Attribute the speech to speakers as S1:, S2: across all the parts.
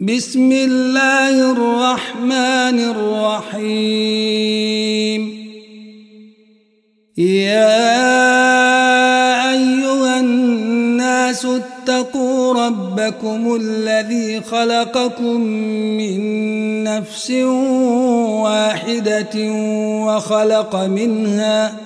S1: بسم الله الرحمن الرحيم. يا أيها الناس اتقوا ربكم الذي خلقكم من نفس واحدة وخلق منها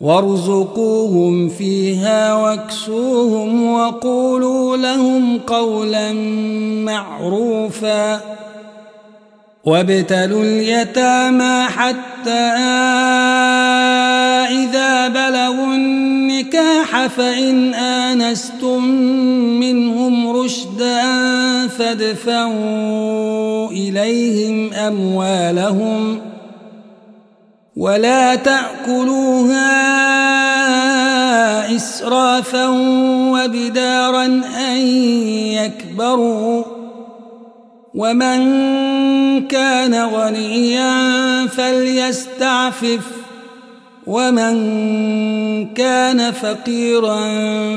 S1: وارزقوهم فيها واكسوهم وقولوا لهم قولا معروفا وابتلوا اليتامى حتى إذا بلغوا النكاح فإن آنستم منهم رشدا فادفعوا إليهم أموالهم ۖ ولا تأكلوها إسرافا وبدارا أن يكبروا ومن كان غنيا فليستعفف ومن كان فقيرا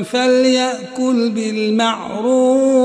S1: فليأكل بالمعروف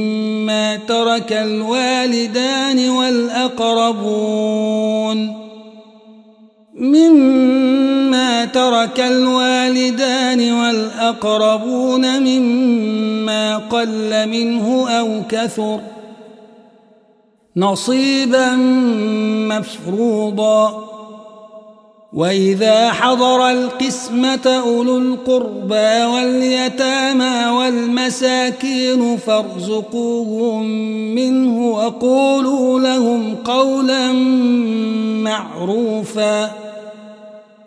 S1: ترك الوالدان والأقربون مما ترك الوالدان والأقربون مما قل منه أو كثر نصيبا مفروضا وإذا حضر القسمة أولو القربى واليتامى والمساكين فارزقوهم منه وقولوا لهم قولا معروفا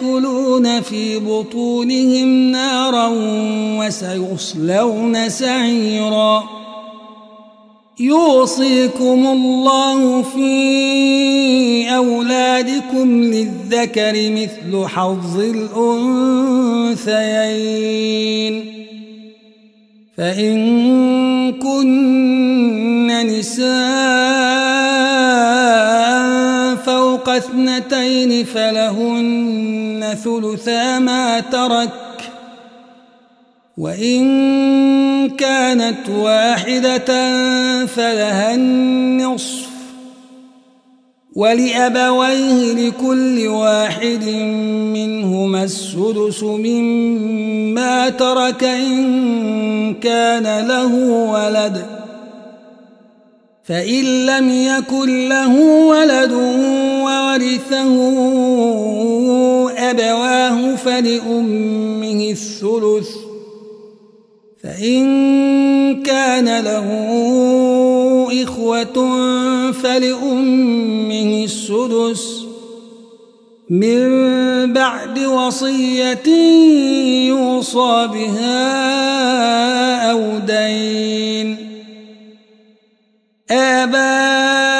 S1: خالدون في بطونهم نارا وسيصلون سعيرا. يوصيكم الله في أولادكم للذكر مثل حظ الأنثيين. فإن كن نساء اثنتين فلهن ثلثا ما ترك. وإن كانت واحدة فلها النصف. ولأبويه لكل واحد منهما السدس مما ترك إن كان له ولد. فإن لم يكن له ولد وورثه أبواه فلأمه الثلث فإن كان له إخوة فلأمه السدس من بعد وصية يوصى بها أو دين آباؤكم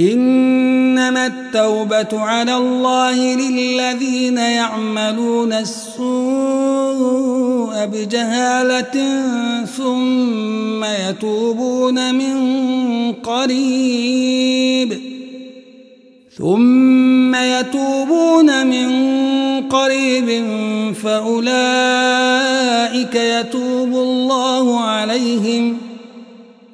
S1: إنما التوبة على الله للذين يعملون السوء بجهالة ثم يتوبون من قريب. ثم يتوبون من قريب فأولئك يتوب الله عليهم.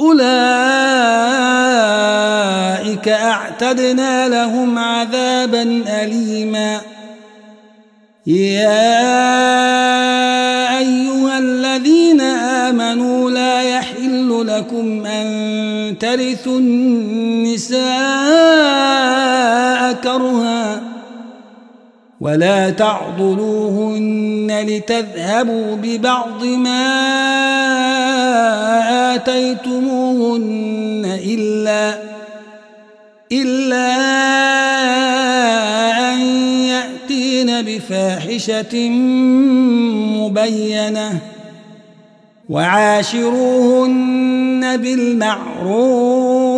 S1: أولئك أعتدنا لهم عذابا أليما. يا أيها الذين آمنوا لا يحل لكم أن ترثوا ولا تعضلوهن لتذهبوا ببعض ما آتيتموهن إلا إلا أن يأتين بفاحشة مبينة وعاشروهن بالمعروف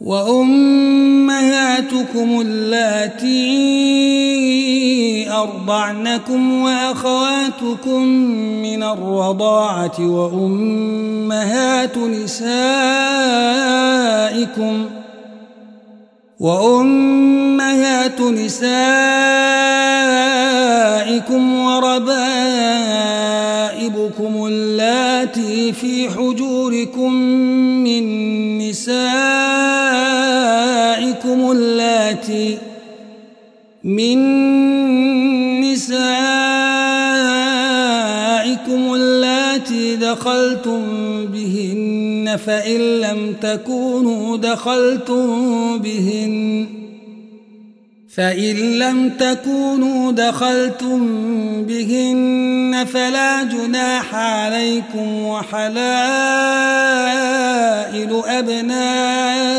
S1: وأمهاتكم اللاتي أرضعنكم وأخواتكم من الرضاعة وأمهات نسائكم وأمهات نسائكم وربائبكم اللاتي في حجوركم من نسائكم اللاتي من نسائكم اللاتي دخلتم بهن فإن لم تكونوا دخلتم بهن. فإن لم تكونوا دخلتم بهن فلا جناح عليكم وحلائل أبنائكم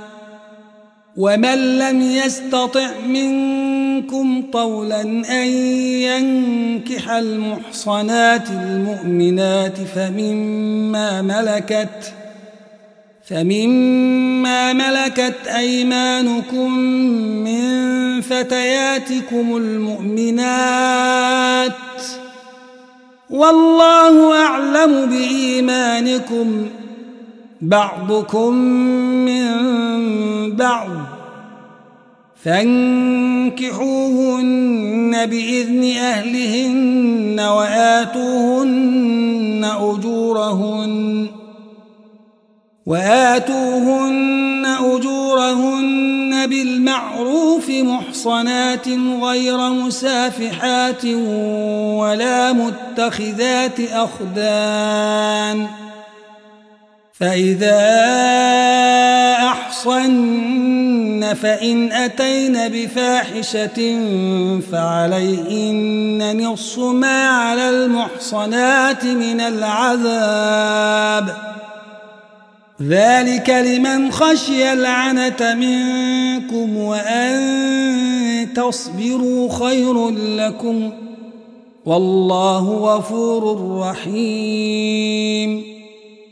S1: ومن لم يستطع منكم طولا أن ينكح المحصنات المؤمنات فمما ملكت فمما ملكت أيمانكم من فتياتكم المؤمنات والله أعلم بإيمانكم بعضكم من بعض فانكحوهن بإذن أهلهن وآتوهن أجورهن وآتوهن أجورهن بالمعروف محصنات غير مسافحات ولا متخذات أخدان فإذا أحصن فإن أتين بفاحشة فعليهن نص ما على المحصنات من العذاب. ذلك لمن خشي العنة منكم وأن تصبروا خير لكم. والله غفور رحيم.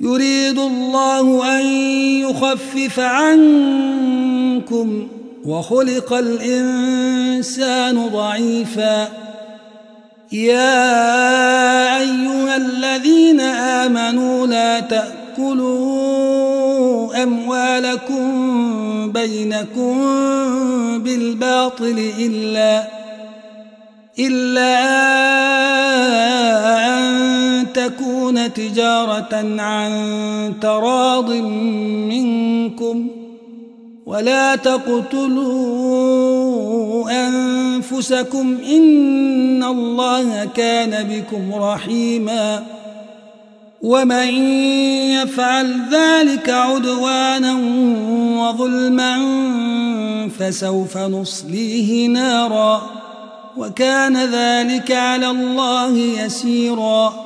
S1: يريد الله أن يخفف عنكم وخلق الإنسان ضعيفا. يا أيها الذين آمنوا لا تأكلوا أموالكم بينكم بالباطل إلا إلا أن تكون تجارة عن تراض منكم ولا تقتلوا أنفسكم إن الله كان بكم رحيماً ومن يفعل ذلك عدوانا وظلما فسوف نصليه نارا وكان ذلك على الله يسيرا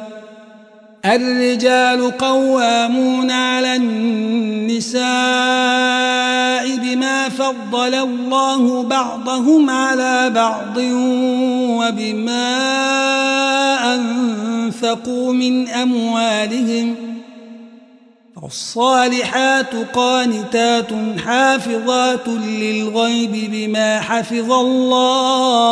S1: الرجال قوامون على النساء بما فضل الله بعضهم على بعض وبما أنفقوا من أموالهم الصالحات قانتات حافظات للغيب بما حفظ الله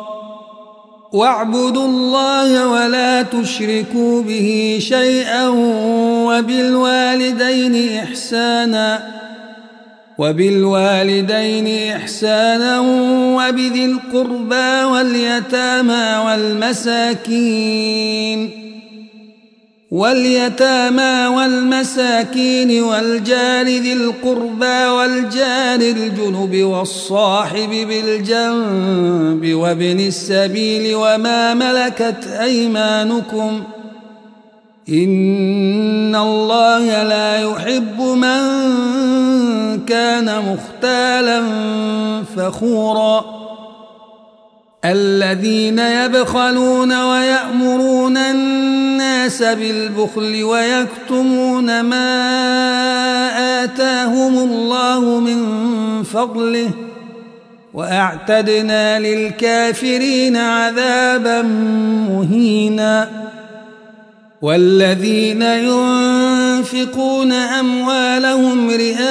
S1: واعبدوا الله ولا تشركوا به شيئا وبالوالدين إحسانا وبالوالدين إحسانا وبذي القربى واليتامى والمساكين واليتامى والمساكين والجار ذي القربى والجار الجنب والصاحب بالجنب وابن السبيل وما ملكت أيمانكم إن الله لا يحب من كان مختالا فخورا الذين يبخلون ويأمرون الناس بالبخل ويكتمون ما آتاهم الله من فضله وأعتدنا للكافرين عذابا مهينا والذين ينفقون أموالهم رئاء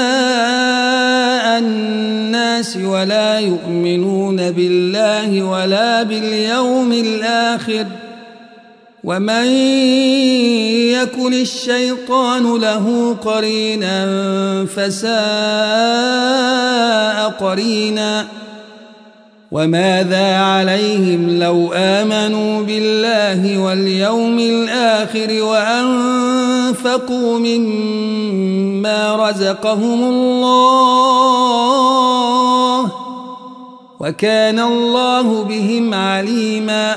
S1: الناس ولا يؤمنون بالله ولا باليوم الآخر ۖ ومن يكن الشيطان له قرينا فساء قرينا وماذا عليهم لو امنوا بالله واليوم الآخر وانفقوا مما رزقهم الله وكان الله بهم عليما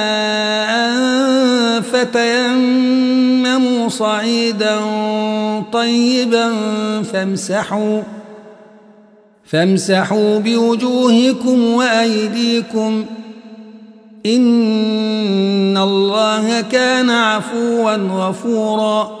S1: فتيمموا صعيدا طيبا فامسحوا فامسحوا بوجوهكم وأيديكم إن الله كان عفوا غفورا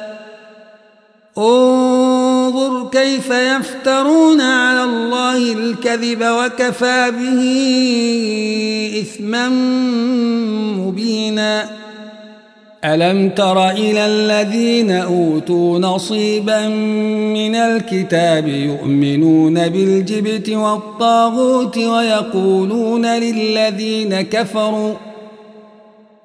S1: انظر كيف يفترون على الله الكذب وكفى به إثما مبينا. ألم تر إلى الذين أوتوا نصيبا من الكتاب يؤمنون بالجبت والطاغوت ويقولون للذين كفروا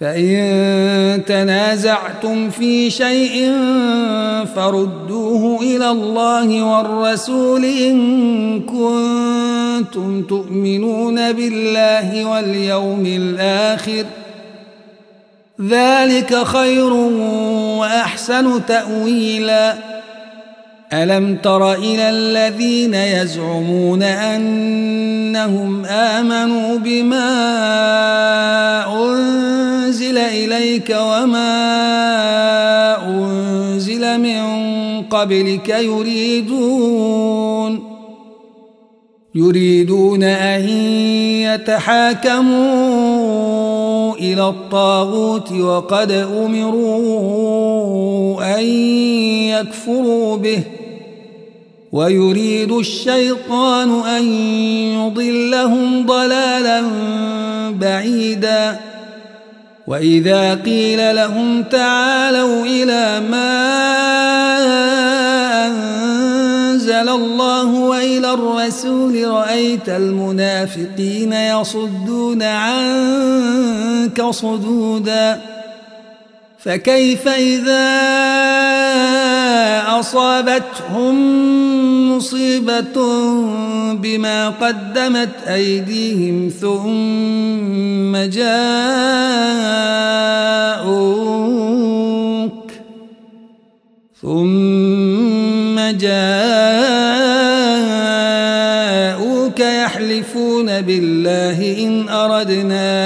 S1: فإن تنازعتم في شيء فردوه إلى الله والرسول إن كنتم تؤمنون بالله واليوم الآخر ذلك خير وأحسن تأويلا. ألم تر إلى الذين يزعمون أنهم آمنوا بما إليك وما أنزل من قبلك يريدون يريدون أن يتحاكموا إلى الطاغوت وقد أمروا أن يكفروا به ويريد الشيطان أن يضلهم ضلالا بعيداً وإذا قيل لهم تعالوا إلى ما أنزل الله وإلى الرسول رأيت المنافقين يصدون عنك صدودا فكيف إذا أصابتهم مصيبة بما قدمت أيديهم ثم جاءوك ثم جاءوك يحلفون بالله إن أردنا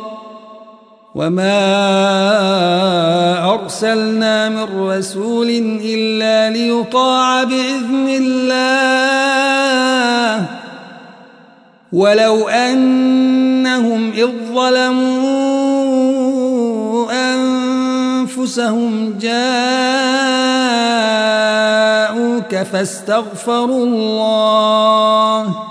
S1: وما أرسلنا من رسول إلا ليطاع بإذن الله ولو أنهم إذ ظلموا أنفسهم جاءوك فاستغفروا الله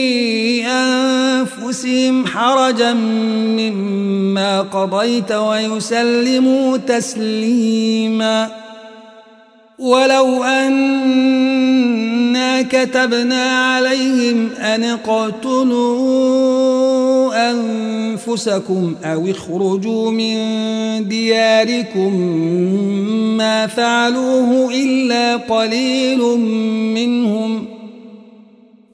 S1: أنفسهم حرجا مما قضيت ويسلموا تسليما. ولو أنا كتبنا عليهم أن اقتلوا أنفسكم أو اخرجوا من دياركم ما فعلوه إلا قليل منهم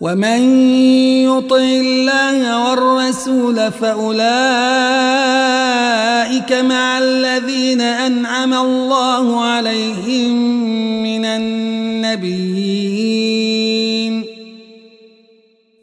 S1: ومن يطع الله والرسول فأولئك مع الذين أنعم الله عليهم من النبيين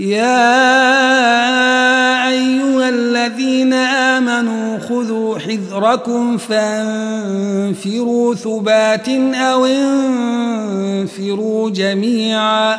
S1: يا أيها الذين آمنوا خذوا حذركم فانفروا ثبات أو انفروا جميعا.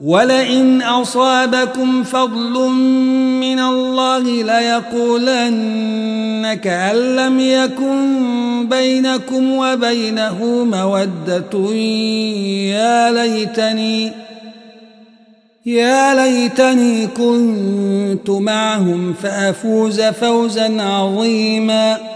S1: ولئن أصابكم فضل من الله ليقولن كأن لم يكن بينكم وبينه مودة. يا ليتني يا ليتني كنت معهم فأفوز فوزا عظيماً.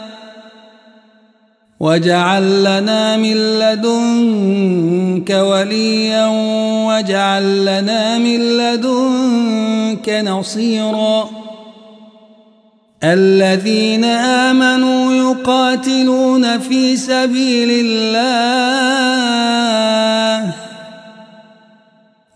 S1: واجعل لنا من لدنك وليا واجعل لنا من لدنك نصيرا الذين آمنوا يقاتلون في سبيل الله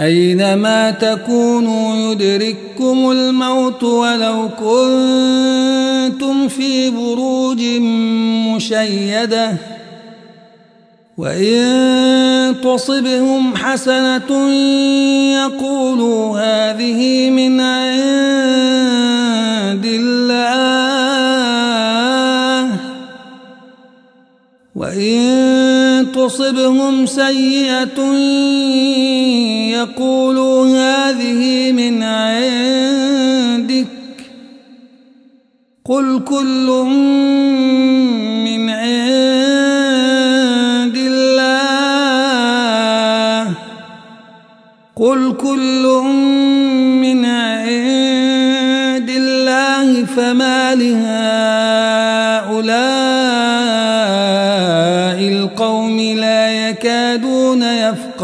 S1: أينما تكونوا يدرككم الموت ولو كنتم في بروج مشيدة وإن تصبهم حسنة يقولوا هذه من عند الله. وإن تصبهم سيئة يقولوا هذه من عندك. قل كل من عند الله. قل كل من عند الله فما لهذا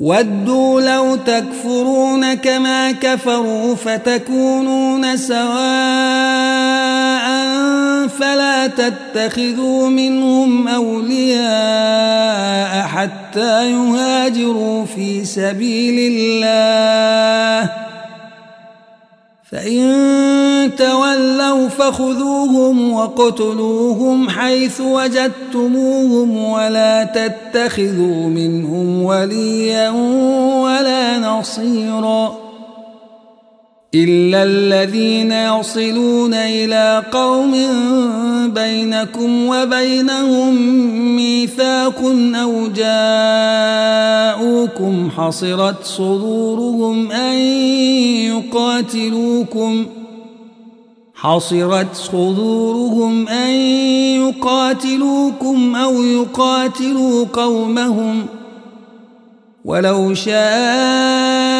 S1: ودوا لو تكفرون كما كفروا فتكونون سواء فلا تتخذوا منهم أولياء حتى يهاجروا في سبيل الله. فإن تولوا فخذوهم وقتلوهم حيث وجدتموهم ولا تتخذوا منهم وليا ولا نصيرا إلا الذين يصلون إلى قوم بينكم وبينهم ميثاق أو جاءوكم حصرت صدورهم أن يقاتلوكم حصرت صدورهم أن يقاتلوكم أو يقاتلوا قومهم ولو شاء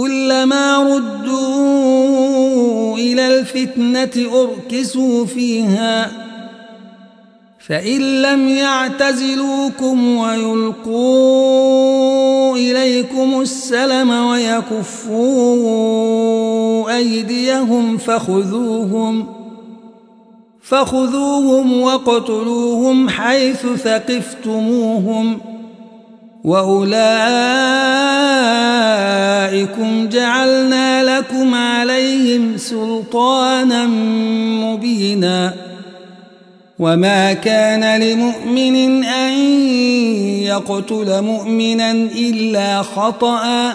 S1: كلما ردوا إلى الفتنة أركسوا فيها فإن لم يعتزلوكم ويلقوا إليكم السلم ويكفوا أيديهم فخذوهم فخذوهم وقتلوهم حيث ثقفتموهم وأولئكم جعلنا لكم عليهم سلطانا مبينا وما كان لمؤمن أن يقتل مؤمنا إلا خطأ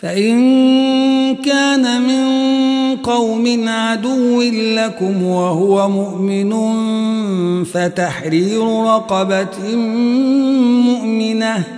S1: فإن كان من قوم عدو لكم وهو مؤمن فتحرير رقبة مؤمنة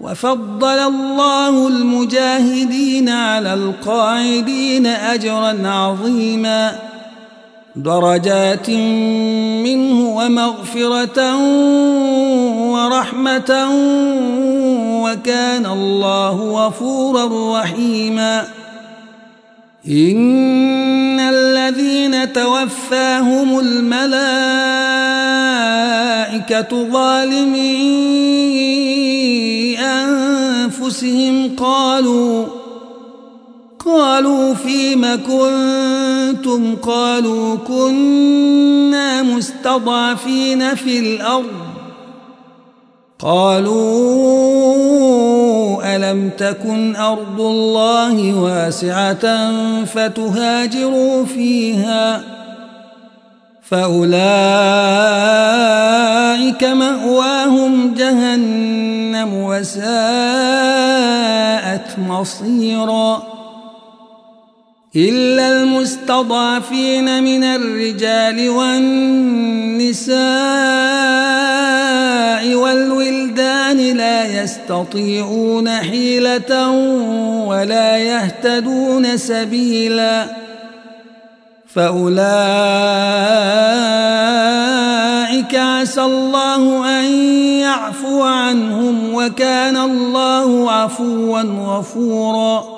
S1: وفضل الله المجاهدين على القاعدين أجرا عظيما. درجات منه ومغفرة ورحمة وكان الله غفورا رحيما. إن الذين توفاهم الملائكة ظالمي أنفسهم قالوا قالوا فيم كنتم؟ قالوا كنا مستضعفين في الأرض. قالوا ألم تكن أرض الله واسعة فتهاجروا فيها فأولئك مأواهم جهنم وساءت مصيراً إلا المستضعفين من الرجال والنساء والولدان لا يستطيعون حيلة ولا يهتدون سبيلا. فأولئك عسى الله أن يعفو عنهم وكان الله عفوا غفوراً.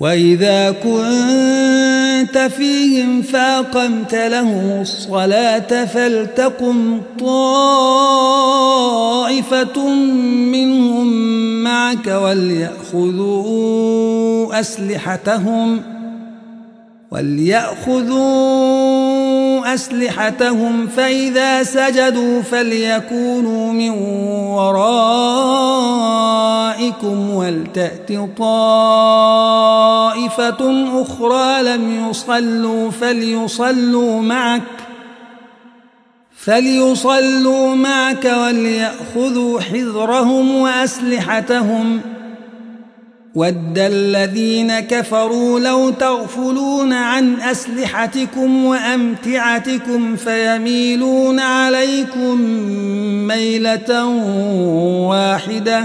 S1: وإذا كنت فيهم فاقمت لهم الصلاة فلتقم طائفة منهم معك وليأخذوا أسلحتهم وليأخذوا أسلحتهم فإذا سجدوا فليكونوا من ورائكم ولتات طائفة أخرى لم يصلوا فليصلوا معك فليصلوا معك وليأخذوا حذرهم وأسلحتهم ود الذين كفروا لو تغفلون عن أسلحتكم وأمتعتكم فيميلون عليكم ميلة واحدة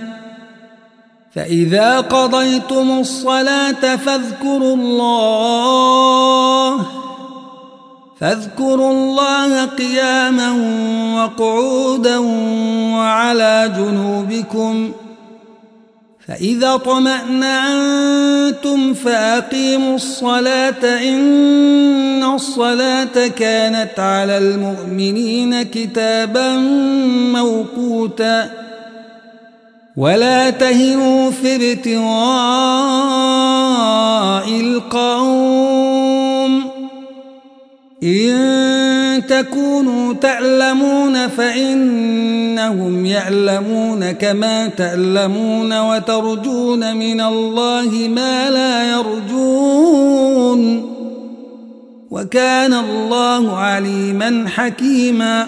S1: فإذا قضيتم الصلاة فاذكروا الله فاذكروا الله قياما وقعودا وعلى جنوبكم فإذا طمأنتم فأقيموا الصلاة إن الصلاة كانت على المؤمنين كتابا موقوتا. ولا تهنوا في ابتغاء القوم. إن تكونوا تعلمون فإنهم يعلمون كما تعلمون وترجون من الله ما لا يرجون. وكان الله عليما حكيما.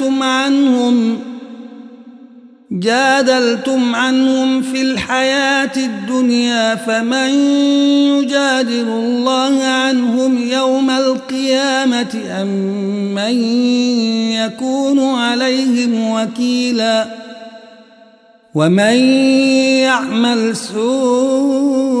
S1: جادلتم عنهم جادلتم عنهم في الحياة الدنيا فمن يجادل الله عنهم يوم القيامة أم من يكون عليهم وكيلا؟ ومن يعمل سوءا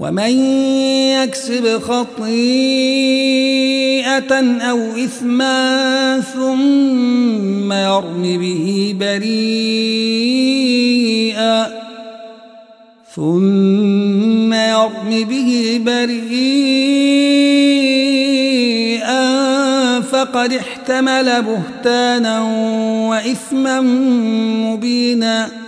S1: ومن يكسب خطيئة أو إثما ثم يرم به بريئا ثم يرم به بريئا فقد احتمل بهتانا وإثما مبينا.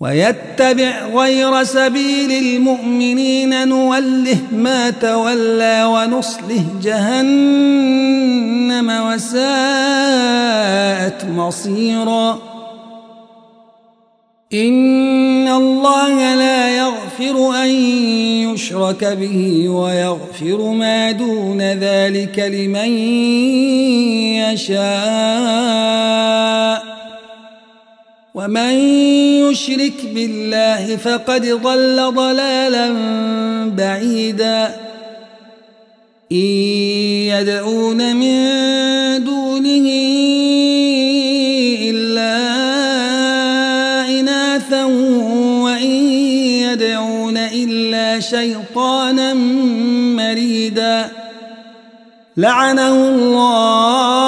S1: ويتبع غير سبيل المؤمنين نوله ما تولى ونصله جهنم وساءت مصيرا. إن الله لا يغفر أن يشرك به ويغفر ما دون ذلك لمن يشاء. ومن يشرك بالله فقد ضل ضلالا بعيدا. إن يدعون من دونه إلا إناثا وإن يدعون إلا شيطانا مريدا. لعنه الله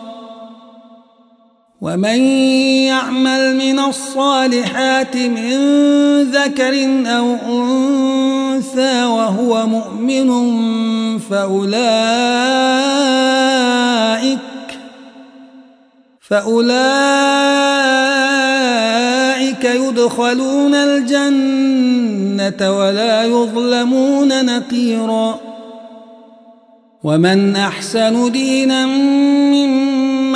S1: ومن يعمل من الصالحات من ذكر أو أنثى وهو مؤمن فأولئك فأولئك يدخلون الجنة ولا يظلمون نقيرا ومن أحسن دينا ممن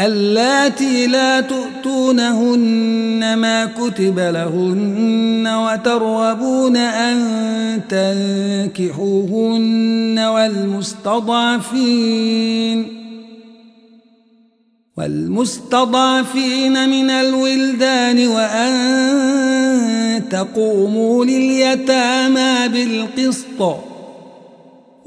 S1: اللاتي لا تؤتونهن ما كتب لهن وترغبون أن تنكحوهن والمستضعفين والمستضعفين من الولدان وأن تقوموا لليتامى بالقسط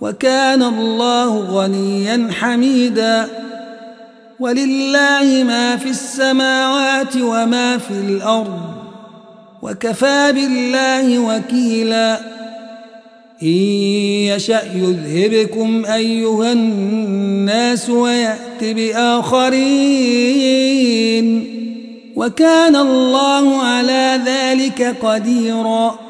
S1: وكان الله غنيا حميدا. ولله ما في السماوات وما في الأرض. وكفى بالله وكيلا. إن يشأ يذهبكم أيها الناس ويأت بآخرين. وكان الله على ذلك قديرا.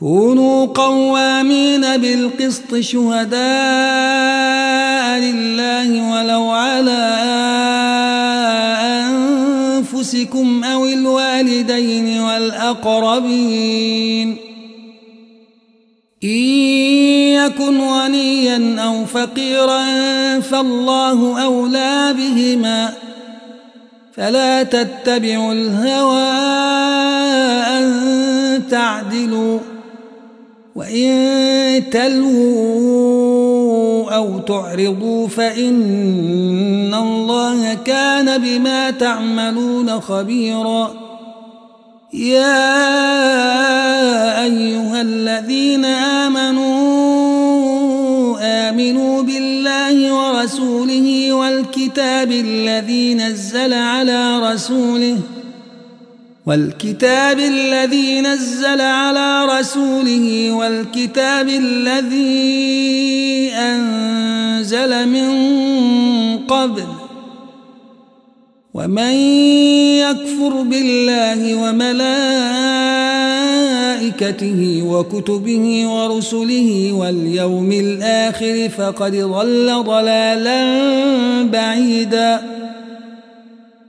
S1: كونوا قوامين بالقسط شهداء لله ولو على أنفسكم أو الوالدين والأقربين. إن يكن غنيا أو فقيرا فالله أولى بهما. فلا تتبعوا الهوى أن تعدلوا. وإن تلووا أو تعرضوا فإن الله كان بما تعملون خبيرا. يا أيها الذين آمنوا آمنوا بالله ورسوله والكتاب الذي نزل على رسوله والكتاب الذي نزل على رسوله والكتاب الذي أنزل من قبل ومن يكفر بالله وملائكته وكتبه ورسله واليوم الآخر فقد ضل ضلالا بعيدا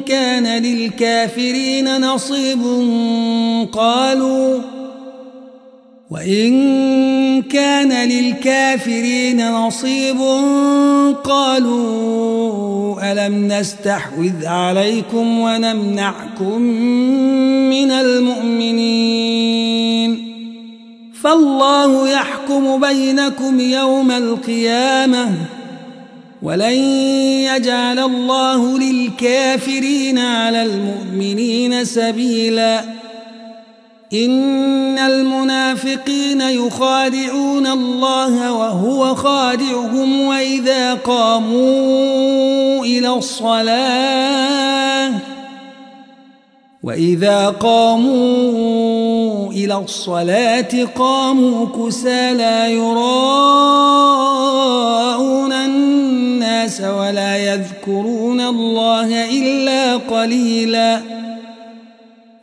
S1: كان للكافرين نصيب قالوا وإن كان للكافرين نصيب قالوا ألم نستحوذ عليكم ونمنعكم من المؤمنين فالله يحكم بينكم يوم القيامة ولن يجعل الله للكافرين على المؤمنين سبيلاً. إن المنافقين يخادعون الله وهو خادعهم وإذا قاموا إلى الصلاة وإذا قاموا إلى الصلاة قاموا كسى لا يراءون الناس ولا يذكرون الله إلا قليلاً.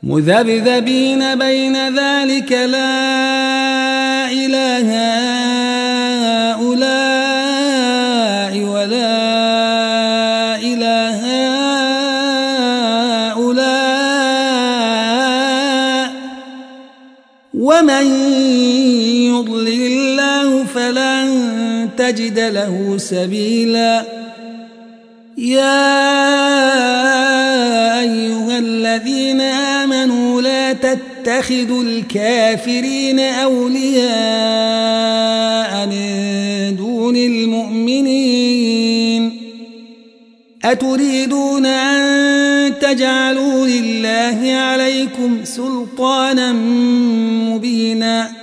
S1: مذبذبين بين ذلك لا إله هؤلاء تجد له سبيلا. يا أيها الذين آمنوا لا تتخذوا الكافرين أولياء من دون المؤمنين. أتريدون أن تجعلوا لله عليكم سلطانا مبينا.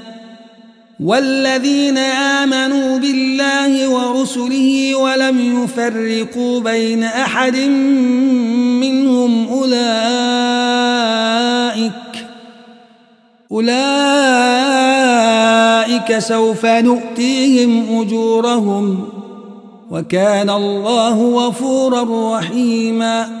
S1: والذين آمنوا بالله ورسله ولم يفرقوا بين أحد منهم أولئك أولئك سوف نؤتيهم أجورهم وكان الله غفورا رحيماً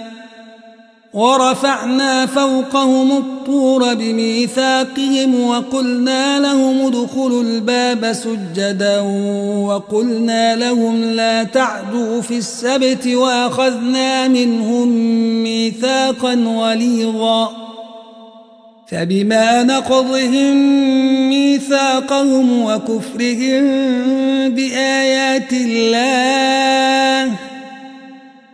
S1: ورفعنا فوقهم الطور بميثاقهم وقلنا لهم ادخلوا الباب سجدا وقلنا لهم لا تعدوا في السبت وأخذنا منهم ميثاقا غليظا فبما نقضهم ميثاقهم وكفرهم بآيات الله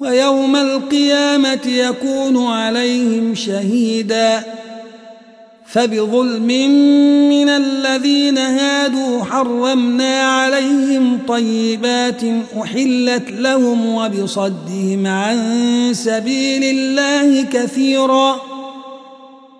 S1: ويوم القيامة يكون عليهم شهيدا. فبظلم من الذين هادوا حرمنا عليهم طيبات أحلت لهم وبصدهم عن سبيل الله كثيراً.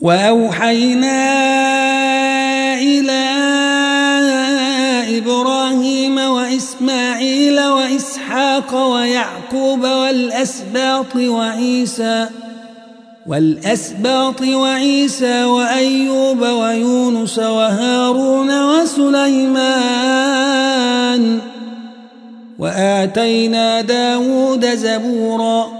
S1: وأوحينا إلى إبراهيم وإسماعيل وإسحاق ويعقوب والأسباط وعيسى والأسباط وعيسى وأيوب ويونس وهارون وسليمان وآتينا داود زبوراً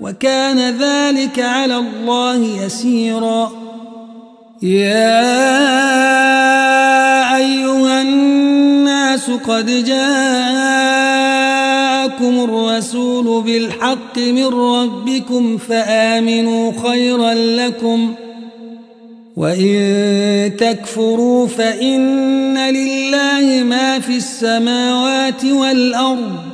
S1: وكان ذلك على الله يسيرا. يا أيها الناس قد جاءكم الرسول بالحق من ربكم فآمنوا خيرا لكم وإن تكفروا فإن لله ما في السماوات والأرض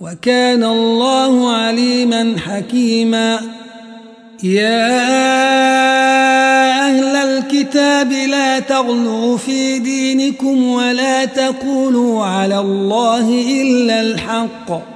S1: وكان الله عليما حكيما. يا أهل الكتاب لا تغلوا في دينكم ولا تقولوا على الله إلا الحق.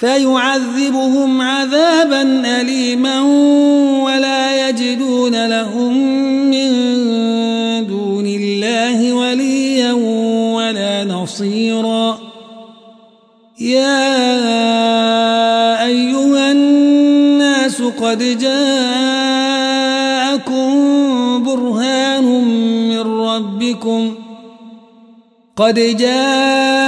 S1: فيعذبهم عذابا أليما ولا يجدون لهم من دون الله وليا ولا نصيرا. يا قد جاءكم برهان من ربكم. قد جاءكم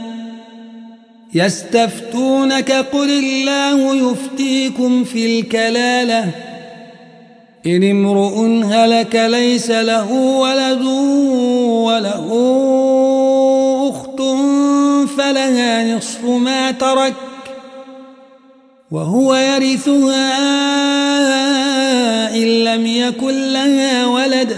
S1: يستفتونك قل الله يفتيكم في الكلالة. إن امرؤ هلك ليس له ولد وله فلها نصف ما ترك وهو يرثها إن لم يكن لها ولد.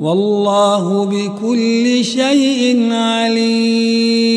S1: والله بكل شيء عليم.